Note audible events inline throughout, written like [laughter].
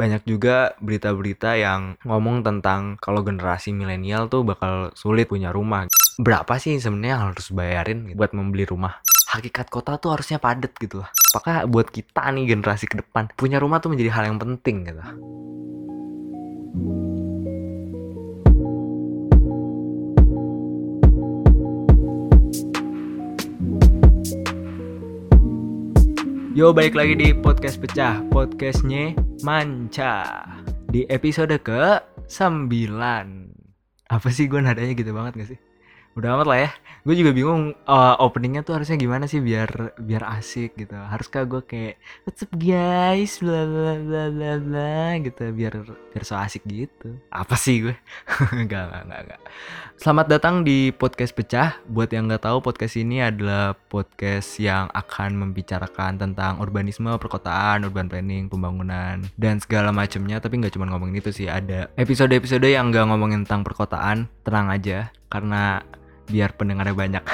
banyak juga berita-berita yang ngomong tentang kalau generasi milenial tuh bakal sulit punya rumah. Berapa sih sebenarnya harus bayarin buat membeli rumah? Hakikat kota tuh harusnya padat gitu lah. Apakah buat kita nih generasi ke depan punya rumah tuh menjadi hal yang penting gitu. Yo balik lagi di podcast pecah Podcastnya Manca Di episode ke 9 Apa sih gue nadanya gitu banget gak sih? Udah amat lah ya Gue juga bingung uh, openingnya tuh harusnya gimana sih biar biar asik gitu Haruskah gue kayak What's up guys bla bla bla bla bla gitu Biar biar so asik gitu Apa sih gue? [laughs] gak, gak, gak, gak Selamat datang di podcast pecah. Buat yang nggak tahu, podcast ini adalah podcast yang akan membicarakan tentang urbanisme, perkotaan, urban planning, pembangunan, dan segala macamnya. Tapi nggak cuma ngomongin itu sih. Ada episode-episode yang nggak ngomongin tentang perkotaan. Tenang aja, karena biar pendengarnya banyak. [laughs]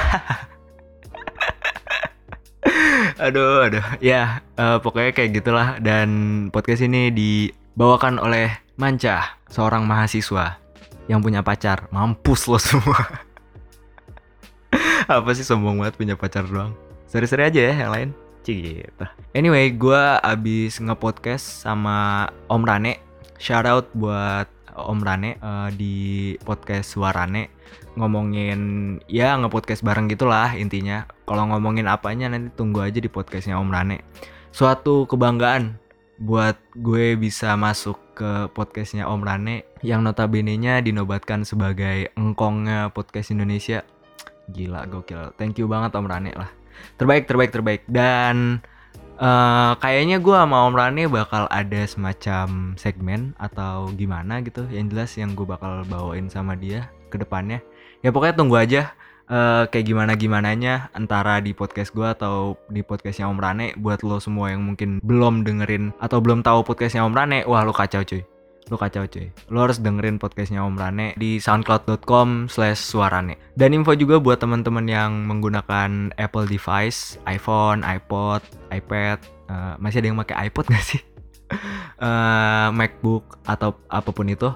aduh, aduh. Ya, uh, pokoknya kayak gitulah. Dan podcast ini dibawakan oleh Manca, seorang mahasiswa yang punya pacar. Mampus lo semua. [laughs] Apa sih sombong banget punya pacar doang? Seri-seri aja ya yang lain. Gitu anyway gue abis ngepodcast sama Om Rane. Shout out buat Om Rane uh, di podcast Suarane ngomongin ya ngepodcast bareng gitulah intinya kalau ngomongin apanya nanti tunggu aja di podcastnya Om Rane suatu kebanggaan buat gue bisa masuk ke podcastnya Om Rane yang notabene-nya dinobatkan sebagai engkongnya podcast Indonesia. Gila, gokil. Thank you banget Om Rane lah. Terbaik, terbaik, terbaik. Dan uh, kayaknya gue sama Om Rane bakal ada semacam segmen atau gimana gitu. Yang jelas yang gue bakal bawain sama dia ke depannya. Ya pokoknya tunggu aja uh, kayak gimana gimananya antara di podcast gue atau di podcastnya Om Rane. Buat lo semua yang mungkin belum dengerin atau belum tahu podcastnya Om Rane wah lo kacau cuy. Lo kacau cuy. Lo harus dengerin podcastnya Om Rane di soundcloud.com slash suarane. Dan info juga buat teman-teman yang menggunakan Apple device iPhone iPod iPad uh, masih ada yang pakai iPod [laughs] gak sih? Uh, MacBook atau apa pun itu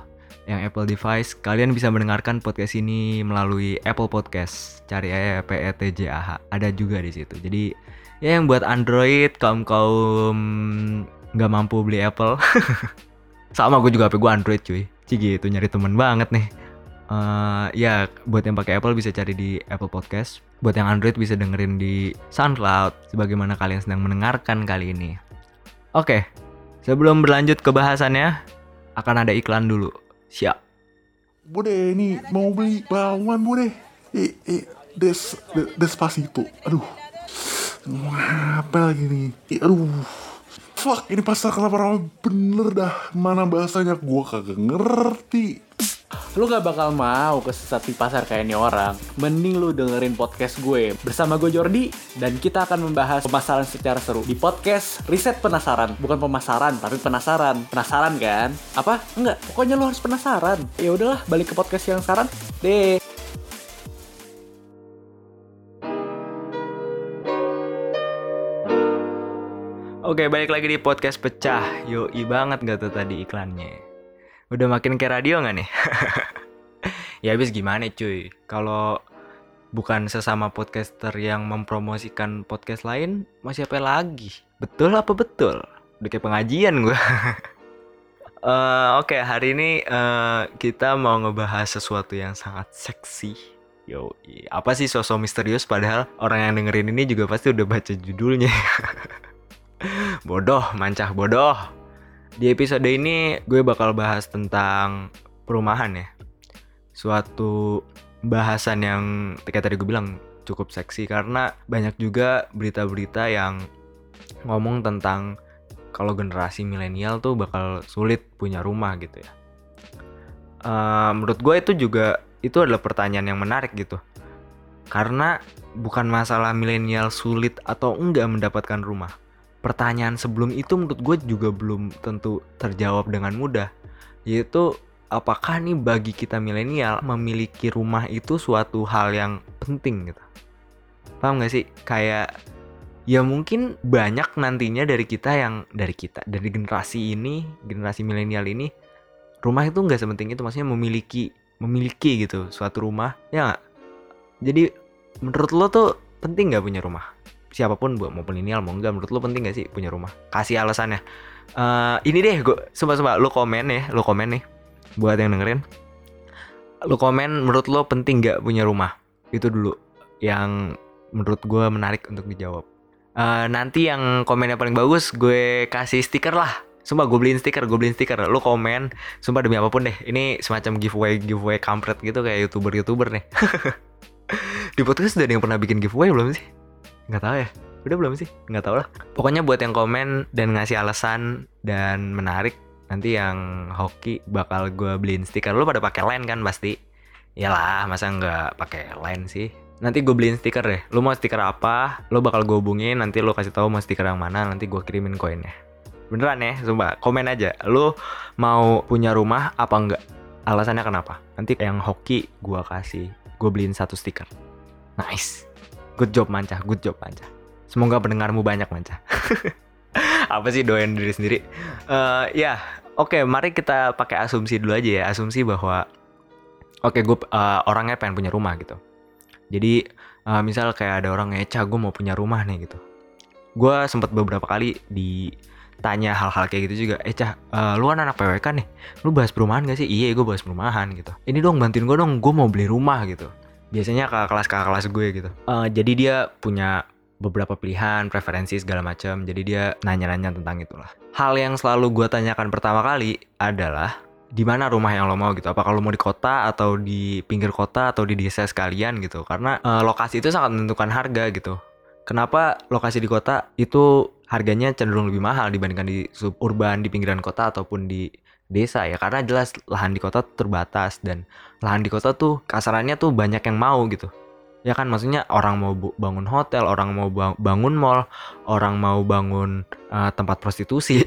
yang Apple device, kalian bisa mendengarkan podcast ini melalui Apple Podcast. Cari aja P E T J A H. Ada juga di situ. Jadi ya yang buat Android kaum kaum nggak mampu beli Apple. [laughs] Sama gue juga HP gue Android cuy. Cigi itu nyari temen banget nih. Uh, ya buat yang pakai Apple bisa cari di Apple Podcast. Buat yang Android bisa dengerin di SoundCloud. Sebagaimana kalian sedang mendengarkan kali ini. Oke, sebelum berlanjut ke bahasannya, akan ada iklan dulu. Siap. Bude, ini mau beli bawang bude. Eh, eh, des, des, despacito. Aduh. Apa lagi nih? Eh, aduh. Fuck, ini pasar kelapa ramai bener dah. Mana bahasanya gua kagak ngerti lu gak bakal mau kesesat di pasar kayak ini orang. Mending lu dengerin podcast gue bersama gue Jordi dan kita akan membahas pemasaran secara seru di podcast Riset Penasaran. Bukan pemasaran, tapi penasaran. Penasaran kan? Apa? Enggak. Pokoknya lu harus penasaran. Ya udahlah, balik ke podcast yang sekarang. Deh. Oke, balik lagi di podcast pecah. Yoi banget gak tuh tadi iklannya? Udah makin kayak radio gak nih? [laughs] ya habis gimana cuy? Kalau bukan sesama podcaster yang mempromosikan podcast lain, masih apa lagi? Betul apa betul? Udah kayak pengajian gue. [laughs] uh, Oke, okay, hari ini uh, kita mau ngebahas sesuatu yang sangat seksi. Yo, apa sih sosok misterius padahal orang yang dengerin ini juga pasti udah baca judulnya. [laughs] bodoh, mancah bodoh. Di episode ini gue bakal bahas tentang perumahan ya. Suatu bahasan yang kayak tadi gue bilang cukup seksi karena banyak juga berita-berita yang ngomong tentang kalau generasi milenial tuh bakal sulit punya rumah gitu ya. Uh, menurut gue itu juga itu adalah pertanyaan yang menarik gitu. Karena bukan masalah milenial sulit atau enggak mendapatkan rumah pertanyaan sebelum itu menurut gue juga belum tentu terjawab dengan mudah. Yaitu apakah nih bagi kita milenial memiliki rumah itu suatu hal yang penting gitu? Paham gak sih? Kayak ya mungkin banyak nantinya dari kita yang dari kita dari generasi ini generasi milenial ini rumah itu nggak sepenting itu maksudnya memiliki memiliki gitu suatu rumah ya nggak jadi menurut lo tuh penting nggak punya rumah siapa pun buat mau milenial mau enggak menurut lo penting gak sih punya rumah? Kasih alasannya. Eh ini deh gue sumpah sumpah lo komen ya lo komen nih buat yang dengerin. Lo komen menurut lo penting nggak punya rumah? Itu dulu yang menurut gue menarik untuk dijawab. Eh, nanti yang komen yang paling bagus gue kasih stiker lah. Sumpah gue beliin stiker, gue beliin stiker. Lu komen, sumpah demi apa pun deh. Ini semacam giveaway, giveaway kampret gitu kayak youtuber-youtuber nih. [laughs] Di podcast udah ada yang pernah bikin giveaway belum sih? Nggak tahu ya Udah belum sih? Nggak tahu lah Pokoknya buat yang komen dan ngasih alasan dan menarik Nanti yang hoki bakal gue beliin stiker Lu pada pakai line kan pasti Iyalah, masa nggak pakai line sih? Nanti gue beliin stiker deh. Lu mau stiker apa? Lu bakal gue hubungin. Nanti lu kasih tahu mau stiker yang mana. Nanti gue kirimin koinnya. Beneran ya, sumpah. Komen aja. Lu mau punya rumah apa enggak? Alasannya kenapa? Nanti yang hoki gue kasih. Gue beliin satu stiker. Nice. Good job Manca. Good job Manca. Semoga pendengarmu banyak Manca. [laughs] apa sih doain diri sendiri? Eh ya, oke. mari kita pakai asumsi dulu aja ya. Asumsi bahwa Oke, gue uh, orangnya pengen punya rumah gitu. Jadi uh, misal kayak ada orang ngeca gue mau punya rumah nih gitu. Gue sempat beberapa kali ditanya hal-hal kayak gitu juga. Eh cah, uh, lu kan anak PWK nih. Lu bahas perumahan gak sih? Iya, gue bahas perumahan gitu. Ini dong bantuin gue dong, gue mau beli rumah gitu. Biasanya ke kelas kakak kelas gue gitu. Uh, jadi dia punya beberapa pilihan, preferensi segala macam. Jadi dia nanya-nanya tentang itulah. Hal yang selalu gue tanyakan pertama kali adalah di mana rumah yang lo mau gitu apakah lo mau di kota atau di pinggir kota atau di desa sekalian gitu karena eh, lokasi itu sangat menentukan harga gitu kenapa lokasi di kota itu harganya cenderung lebih mahal dibandingkan di suburban di pinggiran kota ataupun di desa ya karena jelas lahan di kota terbatas dan lahan di kota tuh kasarannya tuh banyak yang mau gitu. Ya kan maksudnya orang mau bangun hotel orang mau bang- bangun mall orang mau bangun eh, tempat prostitusi.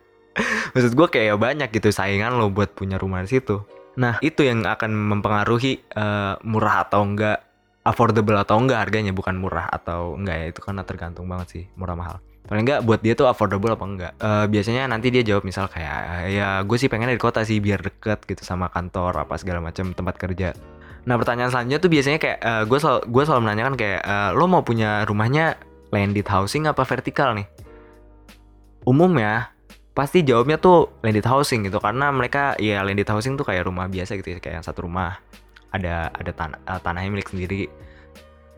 [laughs] Maksud gue kayak banyak gitu saingan lo buat punya rumah di situ. Nah itu yang akan mempengaruhi eh, murah atau enggak affordable atau enggak harganya bukan murah atau enggak ya itu karena tergantung banget sih murah mahal paling enggak buat dia tuh affordable apa enggak Eh, biasanya nanti dia jawab misal kayak ya gue sih pengen di kota sih biar deket gitu sama kantor apa segala macam tempat kerja. Nah pertanyaan selanjutnya tuh biasanya kayak eh, gue selalu gue selalu menanyakan kayak eh, lo mau punya rumahnya landed housing apa vertikal nih? Umumnya pasti jawabnya tuh landed housing gitu karena mereka ya landed housing tuh kayak rumah biasa gitu ya kayak satu rumah. Ada ada eh, tanahnya milik sendiri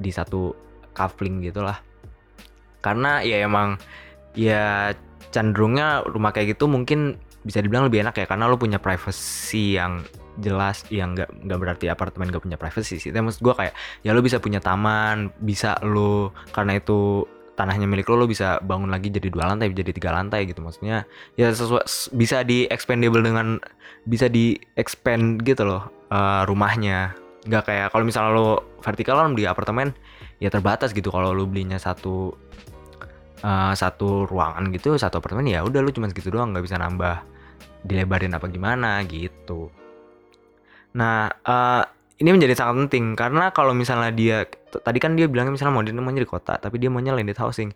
di satu coupling gitulah karena ya emang ya cenderungnya rumah kayak gitu mungkin bisa dibilang lebih enak ya karena lo punya privacy yang jelas yang nggak nggak berarti apartemen gak punya privacy sih. Tapi maksud gue kayak ya lo bisa punya taman bisa lo karena itu tanahnya milik lo lo bisa bangun lagi jadi dua lantai jadi tiga lantai gitu. Maksudnya ya sesuai bisa di expandable dengan bisa di expand gitu loh eh, rumahnya. Nggak kayak kalau misalnya lo vertikal kan di apartemen ya terbatas gitu kalau lo belinya satu eh, satu ruangan gitu satu apartemen ya udah lo cuma segitu doang nggak bisa nambah dilebarin apa gimana gitu. Nah eh, ini menjadi sangat penting karena kalau misalnya dia tadi kan dia bilangnya misalnya mau dia di kota tapi dia maunya landed housing.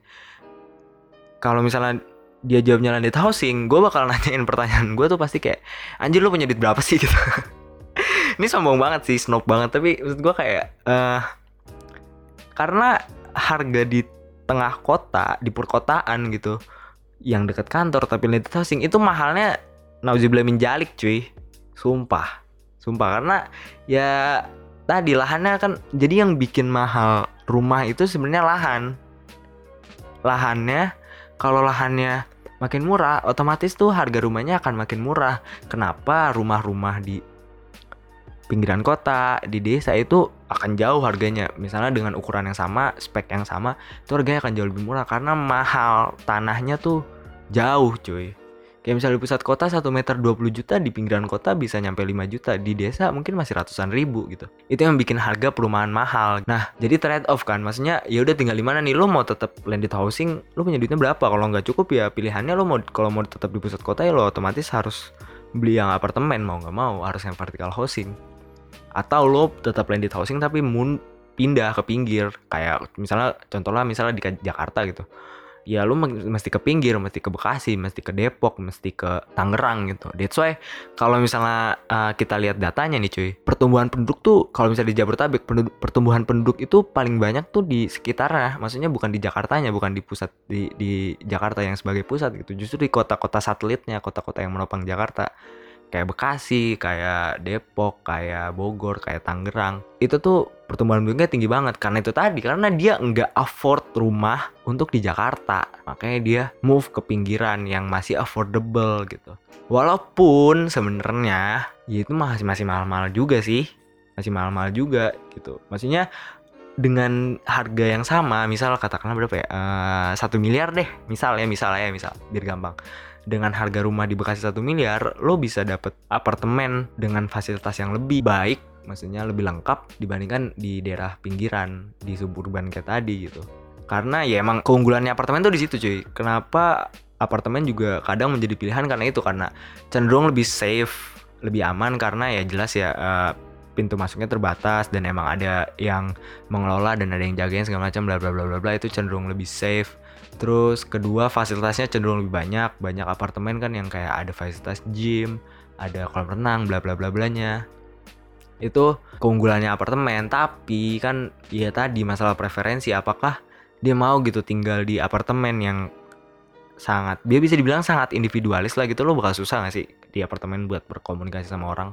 Kalau misalnya dia jawabnya landed housing gue bakal [laughs] nanyain pertanyaan gue tuh pasti kayak anjir lu punya duit berapa sih? [laughs] Gitu. Ini sombong banget sih snob banget tapi maksud gue kayak eh karena harga di tengah kota di perkotaan gitu yang dekat kantor tapi landed housing itu mahalnya nauzubillah min jalik cuy. Sumpah. Sumpah karena ya tadi lahannya kan jadi yang bikin mahal rumah itu sebenarnya lahan. Lahannya kalau lahannya makin murah otomatis tuh harga rumahnya akan makin murah. Kenapa rumah-rumah di pinggiran kota di desa itu akan jauh harganya misalnya dengan ukuran yang sama spek yang sama itu harganya akan jauh lebih murah karena mahal tanahnya tuh jauh cuy Kayak misalnya di pusat kota 1 meter 20 juta di pinggiran kota bisa nyampe 5 juta di desa mungkin masih ratusan ribu gitu. Itu yang bikin harga perumahan mahal. Nah, jadi trade off kan. Maksudnya ya udah tinggal di mana nih lo mau tetap landed housing, lo punya duitnya berapa? Kalau nggak cukup ya pilihannya lo mau kalau mau tetap di pusat kota ya lo otomatis harus beli yang apartemen mau nggak mau harus yang vertical housing. Atau lo tetap landed housing tapi mun pindah ke pinggir kayak misalnya contohnya misalnya di Jakarta gitu ya lu me- mesti ke pinggir, mesti ke Bekasi, mesti ke Depok, mesti ke Tangerang gitu. That's why kalau misalnya uh, kita lihat datanya nih cuy, pertumbuhan penduduk tuh kalau misalnya di Jabodetabek pertumbuhan penduduk itu paling banyak tuh di sekitarnya, maksudnya bukan di Jakartanya, bukan di pusat di di Jakarta yang sebagai pusat gitu. Justru di kota-kota satelitnya, kota-kota yang menopang Jakarta kayak Bekasi, kayak Depok, kayak Bogor, kayak Tangerang. Itu tuh pertumbuhan penduduknya tinggi banget karena itu tadi karena dia nggak afford rumah untuk di Jakarta. Makanya dia move ke pinggiran yang masih affordable gitu. Walaupun sebenarnya ya itu masih masih mahal-mahal juga sih. Masih mahal-mahal juga gitu. Maksudnya dengan harga yang sama, misal katakanlah berapa ya? Eh, Satu miliar deh, misal ya, misal ya, misal biar gampang dengan harga rumah di Bekasi satu miliar, lo bisa dapet apartemen dengan fasilitas yang lebih baik, maksudnya lebih lengkap dibandingkan di daerah pinggiran, di suburban kayak tadi gitu. Karena ya emang keunggulannya apartemen tuh di situ cuy. Kenapa apartemen juga kadang menjadi pilihan karena itu karena cenderung lebih safe, lebih aman karena ya jelas ya uh, pintu masuknya terbatas dan emang ada yang mengelola dan ada yang jagain segala macam bla bla bla bla bla itu cenderung lebih safe Terus kedua fasilitasnya cenderung lebih banyak, banyak apartemen kan yang kayak ada fasilitas gym, ada kolam renang, bla bla bla blanya. Itu keunggulannya apartemen, tapi kan ya tadi masalah preferensi apakah dia mau gitu tinggal di apartemen yang sangat dia bisa dibilang sangat individualis lah gitu. Lo bakal susah gak sih di apartemen buat berkomunikasi sama orang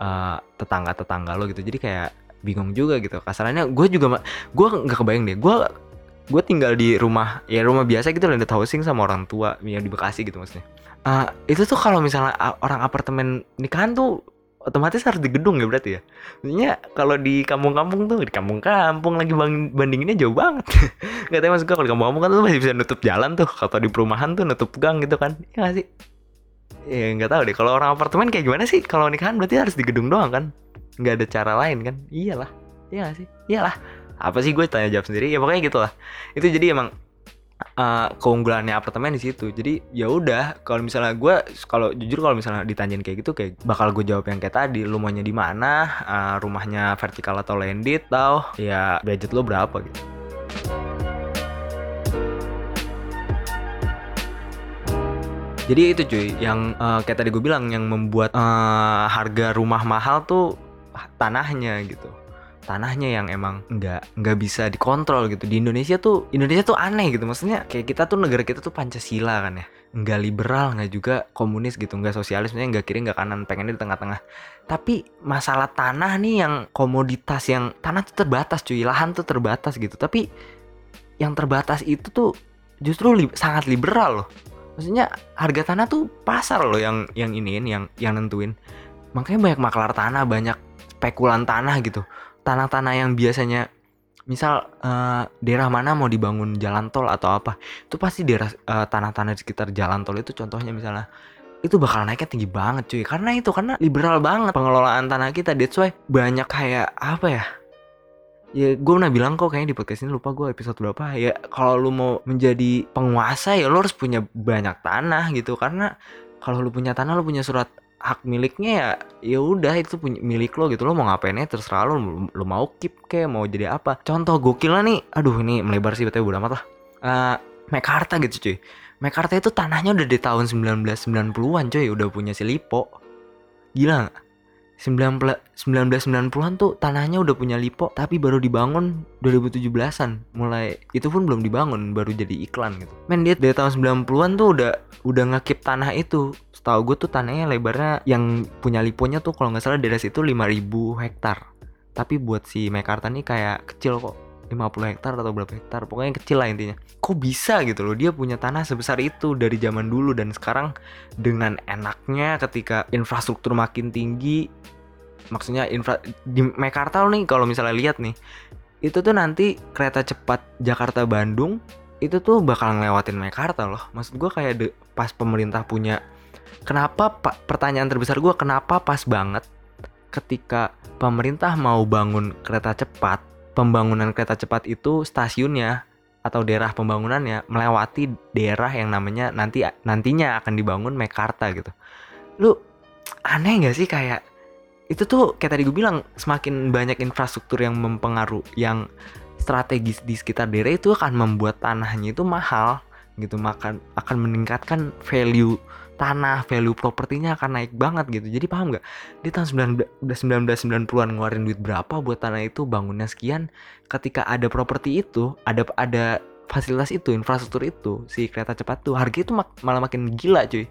uh, tetangga tetangga lo gitu. Jadi kayak bingung juga gitu. Kasarannya gue juga gue nggak kebayang deh. Gue gue tinggal di rumah ya rumah biasa gitu landed housing sama orang tua yang di Bekasi gitu maksudnya. Uh, itu tuh kalau misalnya orang apartemen nikahan tuh otomatis harus di gedung ya berarti ya? Maksudnya kalau di kampung-kampung tuh di kampung-kampung lagi bandinginnya jauh banget. [laughs] Nggak tahu maksud gue kalau di kampung-kampung kan tuh masih bisa nutup jalan tuh. Kalau di perumahan tuh nutup gang gitu kan ya gak sih? Ya nggak tahu deh kalau orang apartemen kayak gimana sih? Kalau nikahan berarti harus di gedung doang kan? Nggak ada cara lain kan? Iyalah iya gak sih? Iyalah apa sih gue tanya jawab sendiri? Ya pokoknya gitu lah itu jadi emang uh, keunggulannya apartemen di situ. Jadi ya udah kalau misalnya gue kalau jujur kalau misalnya ditanyain kayak gitu kayak bakal gue jawab yang kayak tadi. Lu di mana? Uh, rumahnya vertikal atau landed tau? Ya budget lo berapa gitu. Jadi itu cuy yang uh, kayak tadi gue bilang yang membuat uh, harga rumah mahal tuh tanahnya gitu tanahnya yang emang nggak nggak bisa dikontrol gitu. Di Indonesia tuh Indonesia tuh aneh gitu. Maksudnya kayak kita tuh negara kita tuh Pancasila kan ya. Nggak liberal nggak juga komunis gitu. Nggak sosialis maksudnya nggak kiri nggak kanan. Pengennya di tengah-tengah. Tapi masalah tanah nih yang komoditas yang tanah tuh terbatas cuy. Lahan tuh terbatas gitu. Tapi yang terbatas itu tuh justru li sangat liberal loh. Maksudnya harga tanah tuh pasar loh yang yang iniin yang yang nentuin. Makanya banyak maklar tanah banyak spekulan tanah gitu tanah-tanah yang biasanya misal uh, daerah mana mau dibangun jalan tol atau apa itu pasti daerah uh, tanah-tanah di sekitar jalan tol itu contohnya misalnya itu bakal naiknya tinggi banget cuy. Karena itu karena liberal banget pengelolaan tanah kita. That's why banyak kayak apa ya ya gue pernah bilang kok kayaknya di podcast ini lupa gue episode berapa ya kalau lu mau menjadi penguasa ya lu harus punya banyak tanah gitu. Karena kalau lu punya tanah lu punya surat hak miliknya ya ya udah itu punya milik lo gitu. Lo mau ngapainnya terserah lo lo mau keep kayak mau jadi apa. Contoh gokilnya nih. Aduh ini melebar sih betul udah amat lah. Uh, Mekarta gitu cuy. Mekarta itu tanahnya udah di tahun 1990-an cuy. Udah punya si Lipo. Gila gak? 1990-an tuh tanahnya udah punya Lipo tapi baru dibangun 2017-an mulai itu pun belum dibangun baru jadi iklan gitu. Men dia dari tahun 90-an tuh udah udah ngekip tanah itu setahu gue tuh tanahnya lebarnya yang punya Liponya tuh kalau nggak salah daerah situ 5000 hektar. Tapi buat si Mekarta nih kayak kecil kok 50 hektar atau berapa hektar pokoknya kecil lah intinya. Kok bisa gitu loh dia punya tanah sebesar itu dari zaman dulu dan sekarang dengan enaknya ketika infrastruktur makin tinggi maksudnya infra di Mekarta nih kalau misalnya lihat nih itu tuh nanti kereta cepat Jakarta Bandung itu tuh bakal ngelewatin Mekarta loh. Maksud gue kayak de, pas pemerintah punya kenapa pak pertanyaan terbesar gue kenapa pas banget ketika pemerintah mau bangun kereta cepat pembangunan kereta cepat itu stasiunnya atau daerah pembangunannya melewati daerah yang namanya nanti nantinya akan dibangun Mekarta gitu. Lu aneh gak sih kayak itu tuh kayak tadi gue bilang semakin banyak infrastruktur yang mempengaruhi yang strategis di sekitar daerah itu akan membuat tanahnya itu mahal gitu makan akan meningkatkan value tanah value propertinya akan naik banget gitu. Jadi paham nggak? Di tahun 1990-an ngeluarin duit berapa buat tanah itu? Bangunnya sekian. Ketika ada properti itu ada ada fasilitas itu infrastruktur itu si kereta cepat tuh harga itu mak- malah makin gila cuy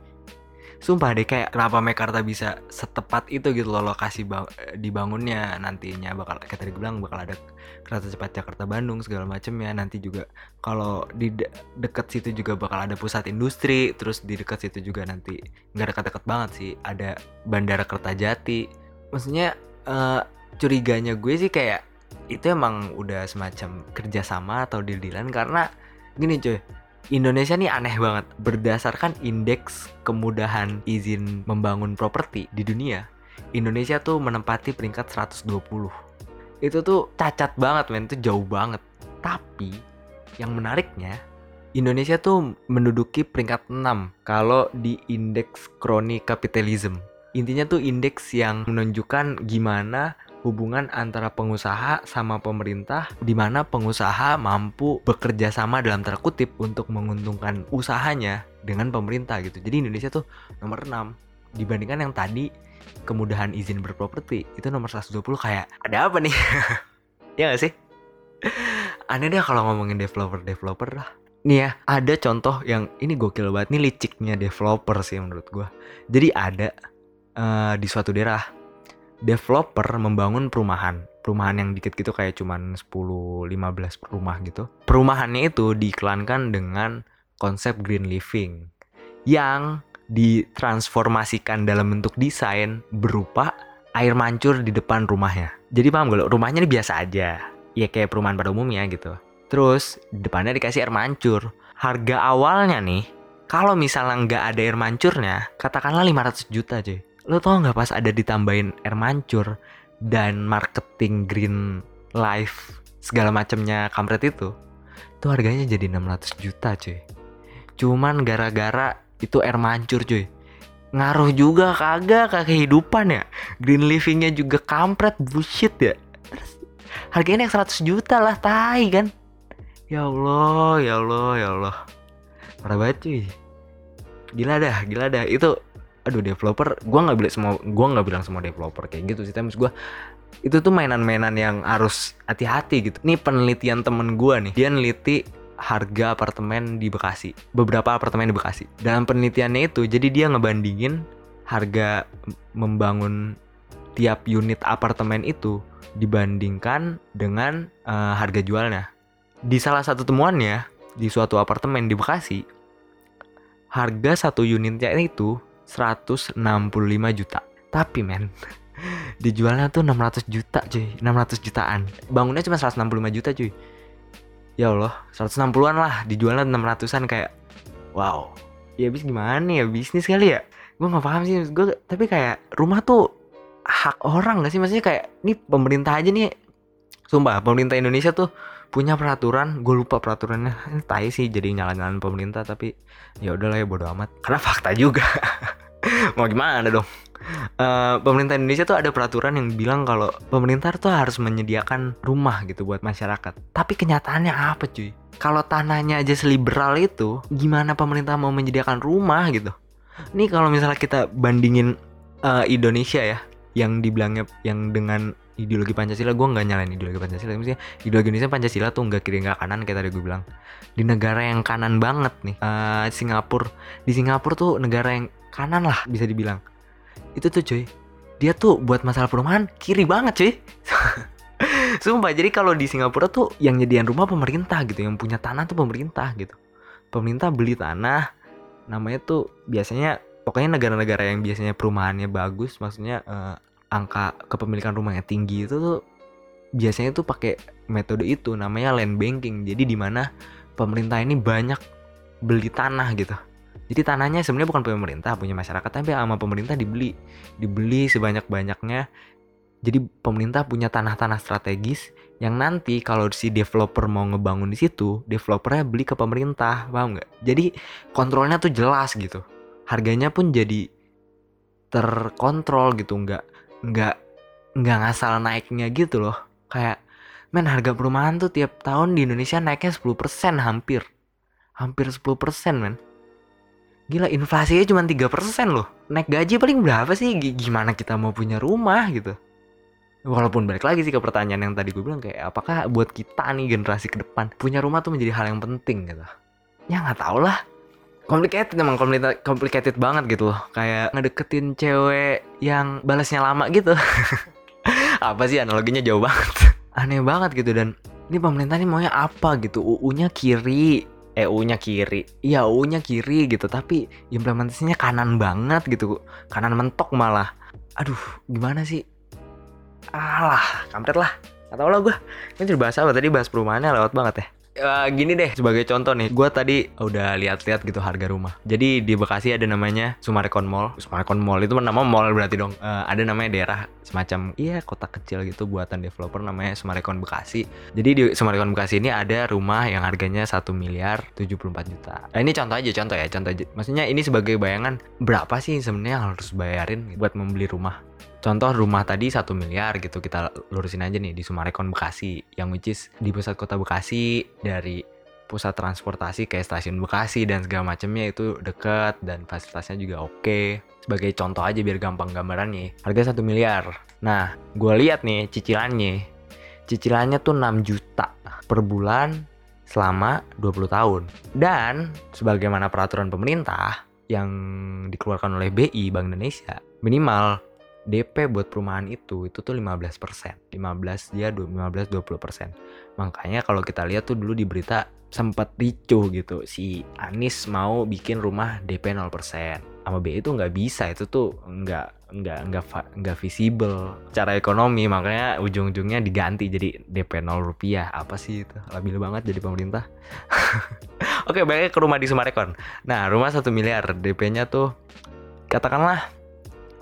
Sumpah deh kayak kenapa Mekarta bisa setepat itu gitu loh lokasi bang- dibangunnya. Nantinya bakal kayak tadi bilang bakal ada kereta cepat Jakarta Bandung segala macem ya nanti juga kalau di de- deket situ juga bakal ada pusat industri terus di dekat situ juga nanti nggak dekat-dekat banget sih ada bandara Kertajati. Maksudnya eh, curiganya gue sih kayak itu emang udah semacam kerjasama atau deal-dealan karena gini cuy Indonesia nih aneh banget. Berdasarkan indeks kemudahan izin membangun properti di dunia Indonesia tuh menempati peringkat 120 itu tuh cacat banget men. Itu jauh banget. Tapi yang menariknya Indonesia tuh menduduki peringkat 6 kalau di indeks kroni kapitalism intinya tuh indeks yang menunjukkan gimana hubungan antara pengusaha sama pemerintah di mana pengusaha mampu bekerja sama dalam tanda kutip untuk menguntungkan usahanya dengan pemerintah gitu. Jadi Indonesia tuh nomor 6 dibandingkan yang tadi kemudahan izin berproperti itu nomor 120 kayak ada apa nih? [laughs] ya gak sih? Aneh deh kalau ngomongin developer-developer lah. Nih ya, ada contoh yang ini gokil banget nih liciknya developer sih menurut gua. Jadi ada eh, di suatu daerah developer membangun perumahan. Perumahan yang dikit gitu kayak cuman 10-15 rumah gitu. Perumahannya itu diiklankan dengan konsep green living yang ditransformasikan dalam bentuk desain berupa air mancur di depan rumahnya. Jadi paham gak lo? Rumahnya ini biasa aja. Ya kayak perumahan pada umumnya gitu. Terus depannya dikasih air mancur. Harga awalnya nih, kalau misalnya nggak ada air mancurnya, katakanlah 500 juta cuy lo tau nggak pas ada ditambahin air mancur dan marketing green life segala macamnya kampret itu itu harganya jadi 600 juta cuy. Cuman gara-gara itu air mancur cuy. Ngaruh juga kagak ke kehidupan ya. Green livingnya juga kampret bullshit ya. Harganya yang 100 juta lah tai kan? Ya Allah ya Allah ya Allah. Parah banget cuy. Gila dah gila dah. Itu aduh developer gua nggak bilang semua gua nggak bilang semua developer kayak gitu sih tapi gua itu tuh mainan-mainan yang harus hati-hati gitu. Nih penelitian temen gua nih dia neliti harga apartemen di Bekasi beberapa apartemen di Bekasi. Dalam penelitiannya itu jadi dia ngebandingin harga membangun tiap unit apartemen itu dibandingkan dengan eh, harga jualnya. Di salah satu temuannya di suatu apartemen di Bekasi harga satu unitnya itu 165 juta. Tapi men, [laughs] dijualnya tuh 600 juta cuy, 600 jutaan. Bangunnya cuma 165 juta cuy. Ya Allah, 160-an lah, dijualnya 600-an kayak wow. Ya habis gimana ya bisnis kali ya? Gue nggak paham sih, gue tapi kayak rumah tuh hak orang gak sih? Maksudnya kayak nih pemerintah aja nih Sumpah, pemerintah Indonesia tuh punya peraturan, gue lupa peraturannya. Ini tai sih jadi nyala-nyalain pemerintah tapi ya udahlah ya bodo amat. Karena fakta juga. [laughs] [laughs] Mau gimana dong? Eh, pemerintah Indonesia tuh ada peraturan yang bilang kalau pemerintah tuh harus menyediakan rumah gitu buat masyarakat. Tapi kenyataannya apa cuy? Kalau tanahnya aja seliberal itu, gimana pemerintah mau menyediakan rumah gitu? Nih kalau misalnya kita bandingin eh, Indonesia ya, yang dibilangnya yang dengan ideologi Pancasila gue nggak nyalain ideologi Pancasila maksudnya ideologi Indonesia Pancasila tuh nggak kiri nggak kanan kayak tadi gue bilang di negara yang kanan banget nih eh, Singapura di Singapura tuh negara yang kanan lah bisa dibilang. Itu tuh cuy. Dia tuh buat masalah perumahan kiri banget cuy. [laughs] Sumpah jadi kalau di Singapura tuh yang nyediain rumah pemerintah gitu yang punya tanah tuh pemerintah gitu. Pemerintah beli tanah namanya tuh biasanya pokoknya negara-negara yang biasanya perumahannya bagus maksudnya eh, angka kepemilikan rumahnya tinggi itu tuh biasanya tuh pakai metode itu namanya land banking. Jadi di mana pemerintah ini banyak beli tanah gitu jadi tanahnya sebenarnya bukan punya pemerintah punya masyarakat tapi sama pemerintah dibeli. Dibeli sebanyak banyaknya jadi pemerintah punya tanah-tanah strategis yang nanti kalau si developer mau ngebangun di situ developernya beli ke pemerintah. Paham nggak? Jadi kontrolnya tuh jelas gitu. Harganya pun jadi terkontrol gitu. Nggak nggak nggak ngasal naiknya gitu loh. Kayak men harga perumahan tuh tiap tahun di Indonesia naiknya 10% hampir. Hampir 10% men gila inflasinya cuma 3% loh. Naik gaji paling berapa sih? Gimana kita mau punya rumah gitu? Walaupun balik lagi sih ke pertanyaan yang tadi gue bilang kayak apakah buat kita nih generasi ke depan punya rumah tuh menjadi hal yang penting gitu? Ya nggak tau lah. Complicated emang complicated, complicated banget gitu loh. Kayak ngedeketin cewek yang balasnya lama gitu. [laughs] Apa sih analoginya? Jauh banget. [laughs] Aneh banget gitu. Dan ini pemerintah ini maunya apa gitu? UU-nya kiri eh U-nya kiri. Iya U-nya kiri gitu tapi implementasinya kanan banget gitu. Kanan mentok malah. Aduh gimana sih? Alah kampret lah. Gak tau lah gue Ini bahas apa? Tadi bahas perumahannya lewat banget ya Eh, gini deh sebagai contoh nih gue tadi udah lihat-lihat gitu harga rumah. Jadi di Bekasi ada namanya Sumarekon Mall. Sumarekon Mall itu nama mall berarti dong. Eh, ada namanya daerah semacam iya kota kecil gitu buatan developer namanya Sumarekon Bekasi. Jadi di Sumarekon Bekasi ini ada rumah yang harganya 1 miliar 74 juta. Nah, ini contoh aja contoh ya contoh aja. Maksudnya ini sebagai bayangan berapa sih sebenarnya harus bayarin buat membeli rumah Contoh rumah tadi satu miliar gitu kita lurusin aja nih di Sumarekon Bekasi yang which is di pusat kota Bekasi dari pusat transportasi kayak stasiun Bekasi dan segala macamnya itu deket dan fasilitasnya juga oke. Sebagai contoh aja biar gampang gambarannya. Harga satu miliar. Nah, gue lihat nih cicilannya. Cicilannya tuh 6 juta per bulan selama 20 tahun. Dan sebagaimana peraturan pemerintah yang dikeluarkan oleh BI Bank Indonesia, minimal DP buat perumahan itu itu tuh 15%. 15 dia 15 20%. Makanya kalau kita lihat tuh dulu di berita sempat ricuh gitu si Anis mau bikin rumah DP 0% sama BI itu nggak bisa itu tuh nggak nggak nggak nggak visible cara ekonomi. Makanya ujung-ujungnya diganti jadi DP 0 rupiah. Apa sih itu? Labil banget jadi pemerintah. [laughs] Oke baiknya ke rumah di Sumarekon. Nah rumah satu miliar DP-nya tuh katakanlah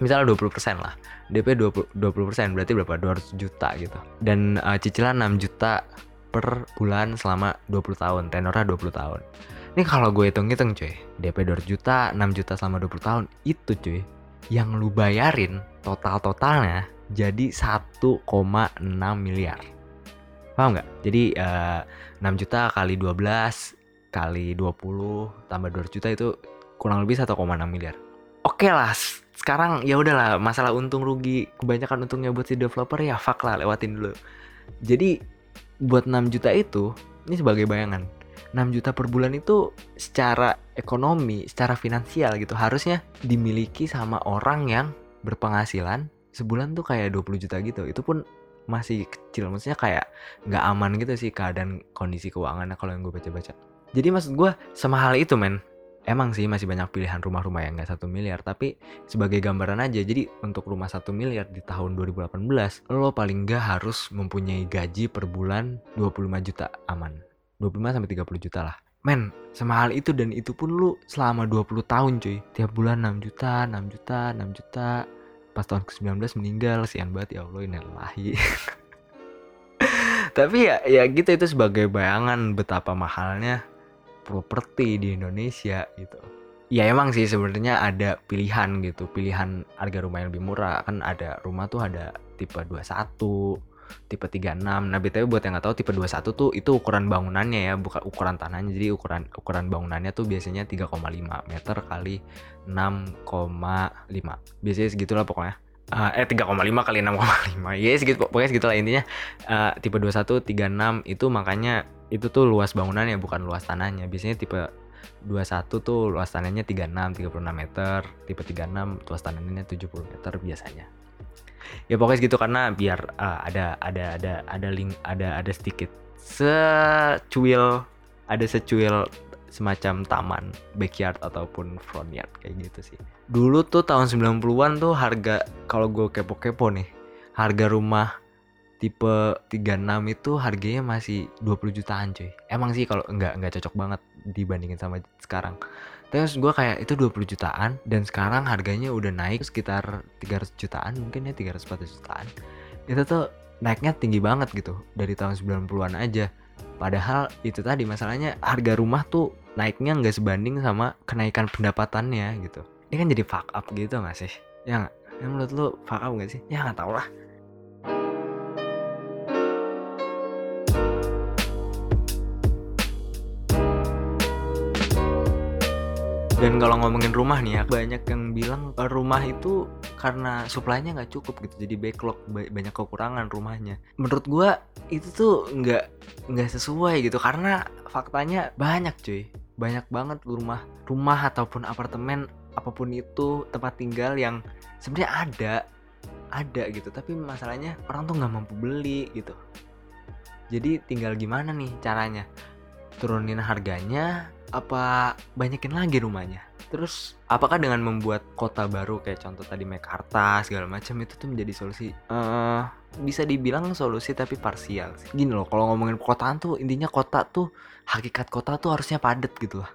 misalnya 20% lah. DP 20 20% berarti berapa? 200 juta gitu. Dan eh, cicilan 6 juta per bulan selama 20 tahun tenornya 20 tahun. Ini kalau gue hitung-hitung cuy DP 200 juta 6 juta selama 20 tahun itu cuy yang lu bayarin total-totalnya jadi 1,6 miliar. Paham nggak? Jadi eh, 6 juta kali 12 kali 20 tambah 200 juta itu kurang lebih 1,6 miliar. Oke lah s- sekarang ya udahlah masalah untung rugi kebanyakan untungnya buat si developer ya fuck lah lewatin dulu. Jadi buat 6 juta itu ini sebagai bayangan 6 juta per bulan itu secara ekonomi secara finansial gitu harusnya dimiliki sama orang yang berpenghasilan sebulan tuh kayak 20 juta gitu. Itu pun masih kecil maksudnya kayak nggak aman gitu sih keadaan kondisi keuangannya kalau yang gue baca-baca. Jadi maksud gue semahal itu men Emang sih masih banyak pilihan rumah-rumah yang nggak satu miliar Tapi sebagai gambaran aja Jadi untuk rumah satu miliar di tahun 2018 Lo paling nggak harus mempunyai gaji per bulan 25 juta aman. 25 sampai 30 juta lah. Men, semahal itu dan itu pun lu selama 20 tahun cuy. Tiap bulan 6 juta, 6 juta, 6 juta. Pas tahun ke-19 meninggal, sian banget ya Allah innalillahi [laughs] Tapi ya, ya gitu itu sebagai bayangan betapa mahalnya properti di Indonesia gitu. Ya emang sih sebenarnya ada pilihan gitu, pilihan harga rumah yang lebih murah kan ada rumah tuh ada tipe 21, tipe 36. Nah, BTW buat yang nggak tahu tipe 21 tuh itu ukuran bangunannya ya, bukan ukuran tanahnya. Jadi ukuran ukuran bangunannya tuh biasanya 3,5 meter kali 6,5. Biasanya segitulah pokoknya. Eh, eh 3,5 kali 6,5 [laughs] ya segitu pokoknya segitulah intinya Eh, tipe 21 36 itu makanya itu tuh luas bangunannya bukan luas tanahnya. Biasanya tipe 21 tuh luas tanahnya 36 36 meter. Tipe 36 luas tanahnya 70 meter biasanya. Ya pokoknya segitu karena biar eh, ada ada ada ada link ada ada sedikit secuil ada secuil semacam taman backyard ataupun front yard kayak gitu sih. Dulu tuh tahun 90-an tuh harga kalau gue kepo-kepo nih harga rumah tipe 36 itu harganya masih 20 jutaan cuy. Emang sih kalau nggak nggak cocok banget dibandingin sama sekarang. Terus gue kayak itu 20 jutaan dan sekarang harganya udah naik sekitar 300 jutaan mungkin ya 300 jutaan. Itu tuh naiknya tinggi banget gitu dari tahun 90-an aja. Padahal itu tadi masalahnya harga rumah tuh naiknya nggak sebanding sama kenaikan pendapatannya gitu. Ini kan jadi fuck up gitu gak sih? Ya nggak? Ya menurut lu fuck up gak sih? Ya nggak tau lah Dan kalau ngomongin rumah nih ya, banyak yang bilang eh, rumah itu karena suplainya nggak cukup gitu, jadi backlog ba- banyak kekurangan rumahnya. Menurut gua itu tuh nggak nggak sesuai gitu karena faktanya banyak cuy, banyak banget rumah rumah ataupun apartemen apa pun itu tempat tinggal yang sebenarnya ada ada gitu, tapi masalahnya orang tuh nggak mampu beli gitu. Jadi tinggal gimana nih caranya? Turunin harganya apa banyakin lagi rumahnya? Terus apakah dengan membuat kota baru kayak contoh tadi Mekarta segala macam itu tuh menjadi solusi? eh bisa dibilang solusi tapi parsial sih. Gini loh, kalau ngomongin perkotaan tuh intinya kota tuh hakikat kota tuh harusnya padat gitu lah.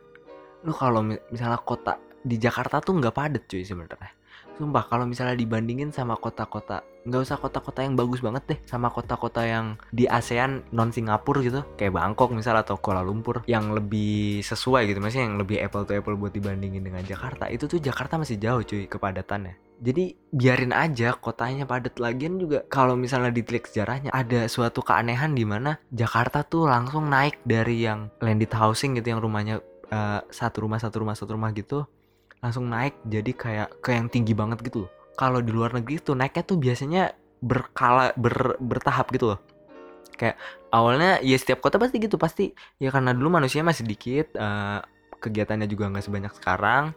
Lu kalau mi- misalnya kota di Jakarta tuh nggak padat cuy sebenarnya. Sumpah kalau misalnya dibandingin sama kota-kota nggak usah kota-kota yang bagus banget deh sama kota-kota yang di ASEAN non Singapura gitu kayak Bangkok misal atau Kuala Lumpur yang lebih sesuai gitu maksudnya yang lebih apple to apple buat dibandingin dengan Jakarta. Itu tuh Jakarta masih jauh cuy kepadatannya. Jadi biarin aja kotanya padat. Lagian juga kalau misalnya ditelik sejarahnya ada suatu keanehan di mana Jakarta tuh langsung naik dari yang landed housing gitu yang rumahnya eh, satu rumah satu rumah satu rumah gitu langsung naik jadi kayak ke yang tinggi banget gitu loh. Kalau di luar negeri tuh naiknya tuh biasanya berkala ber, bertahap gitu loh. Kayak awalnya ya setiap kota pasti gitu pasti ya karena dulu manusia masih dikit eh, kegiatannya juga nggak sebanyak sekarang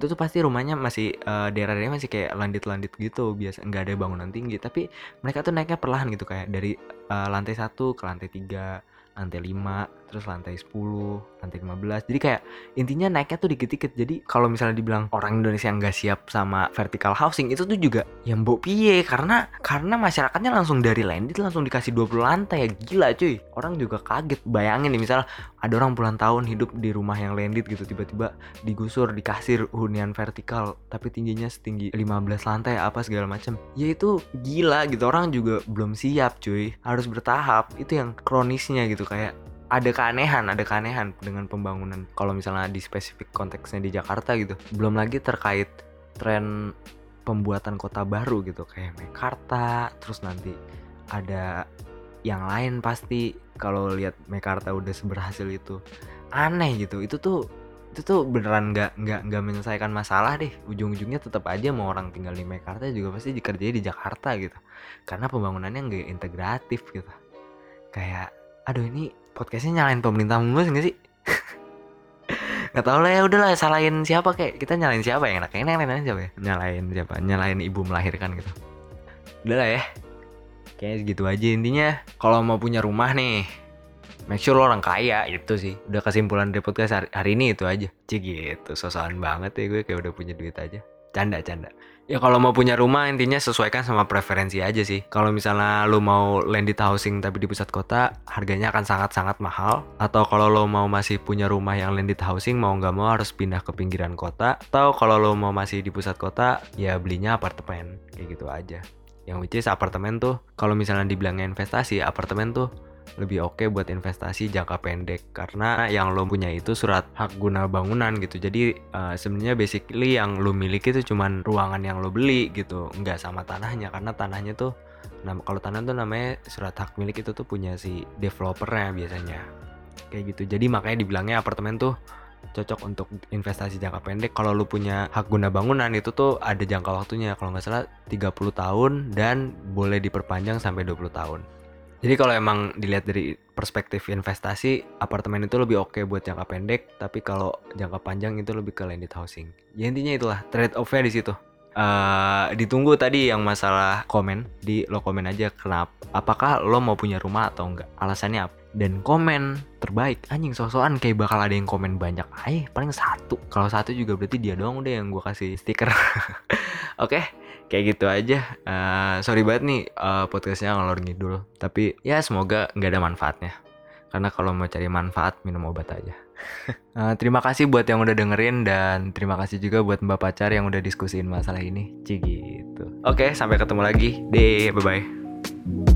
itu tuh pasti rumahnya masih eh, daerah-daerahnya masih kayak landit-landit gitu biasa nggak ada bangunan tinggi tapi mereka tuh naiknya perlahan gitu kayak dari eh, lantai satu ke lantai tiga lantai 5 terus lantai 10 lantai 15 jadi kayak intinya naiknya tuh dikit-dikit. Jadi kalau misalnya dibilang orang Indonesia yang nggak siap sama vertical housing itu tuh juga yang mbok piye? Karena karena masyarakatnya langsung dari landed langsung dikasih 20 lantai. Ya gila cuy. Orang juga kaget. Bayangin nih misalnya ada orang puluhan tahun hidup di rumah yang landed gitu tiba-tiba digusur dikasih hunian vertikal tapi tingginya setinggi 15 lantai apa segala macam ya itu gila gitu. Orang juga belum siap cuy. Harus bertahap. Itu yang kronisnya gitu kayak ada keanehan, ada keanehan dengan pembangunan. Kalau misalnya di spesifik konteksnya di Jakarta gitu, belum lagi terkait tren pembuatan kota baru gitu kayak Mekarta, terus nanti ada yang lain pasti kalau lihat Mekarta udah seberhasil itu aneh gitu. Itu tuh itu tuh beneran nggak nggak nggak menyelesaikan masalah deh ujung-ujungnya tetap aja mau orang tinggal di Mekarta juga pasti dikerjain di Jakarta gitu karena pembangunannya nggak integratif gitu kayak aduh ini podcastnya nyalain pemerintah mulu nggak sih? [laughs] Nggak tahu lah ya udahlah salahin siapa kayak kita nyalain siapa yang enak kayaknya nyalain siapa ya? Nyalain siapa? Nyalain ibu melahirkan gitu. Udahlah ya. Kayaknya segitu aja intinya. Kalau mau punya rumah nih make sure lo orang kaya itu sih. Udah kesimpulan dari podcast hari, hari ini itu aja. Cih gitu sosokan banget ya gue kayak udah punya duit aja canda canda. Ya kalau mau punya rumah intinya sesuaikan sama preferensi aja sih. Kalau misalnya lo mau landed housing tapi di pusat kota harganya akan sangat sangat mahal. Atau kalau lo mau masih punya rumah yang landed housing mau nggak mau harus pindah ke pinggiran kota. Atau kalau lo mau masih di pusat kota ya belinya apartemen. Kayak gitu aja. Yang which is apartemen tuh kalau misalnya dibilangnya investasi apartemen tuh lebih oke buat investasi jangka pendek. Karena yang lo punya itu surat hak guna bangunan gitu. Jadi uh, sebenarnya basically yang lo miliki itu cuman ruangan yang lo beli gitu. Nggak sama tanahnya. Karena tanahnya tuh nah kalau tanah tuh namanya surat hak milik itu tuh punya si developernya biasanya. Kayak gitu. Jadi makanya dibilangnya apartemen tuh cocok untuk investasi jangka pendek. Kalau lu punya hak guna bangunan itu tuh ada jangka waktunya. Kalau nggak salah 30 tahun dan boleh diperpanjang sampai 20 tahun jadi kalau emang dilihat dari perspektif investasi, apartemen itu lebih oke buat jangka pendek, tapi kalau jangka panjang itu lebih ke landed housing. Ya intinya itulah trade off-nya di situ. Uh, ditunggu tadi yang masalah komen. Di lo komen aja kenapa apakah lo mau punya rumah atau enggak? Alasannya apa dan komen terbaik. Anjing sosokan kayak bakal ada yang komen banyak. Ay paling satu. Kalau satu juga berarti dia doang udah yang gue kasih stiker. [laughs] Oke kayak gitu aja. Uh, sorry banget nih uh, podcastnya ngalor ngidul. Tapi ya semoga nggak ada manfaatnya. Karena kalau mau cari manfaat minum obat aja. Uh, [laughs] terima kasih buat yang udah dengerin dan terima kasih juga buat mbak pacar yang udah diskusiin masalah ini. Cih gitu. Oke sampai ketemu lagi. Deh bye bye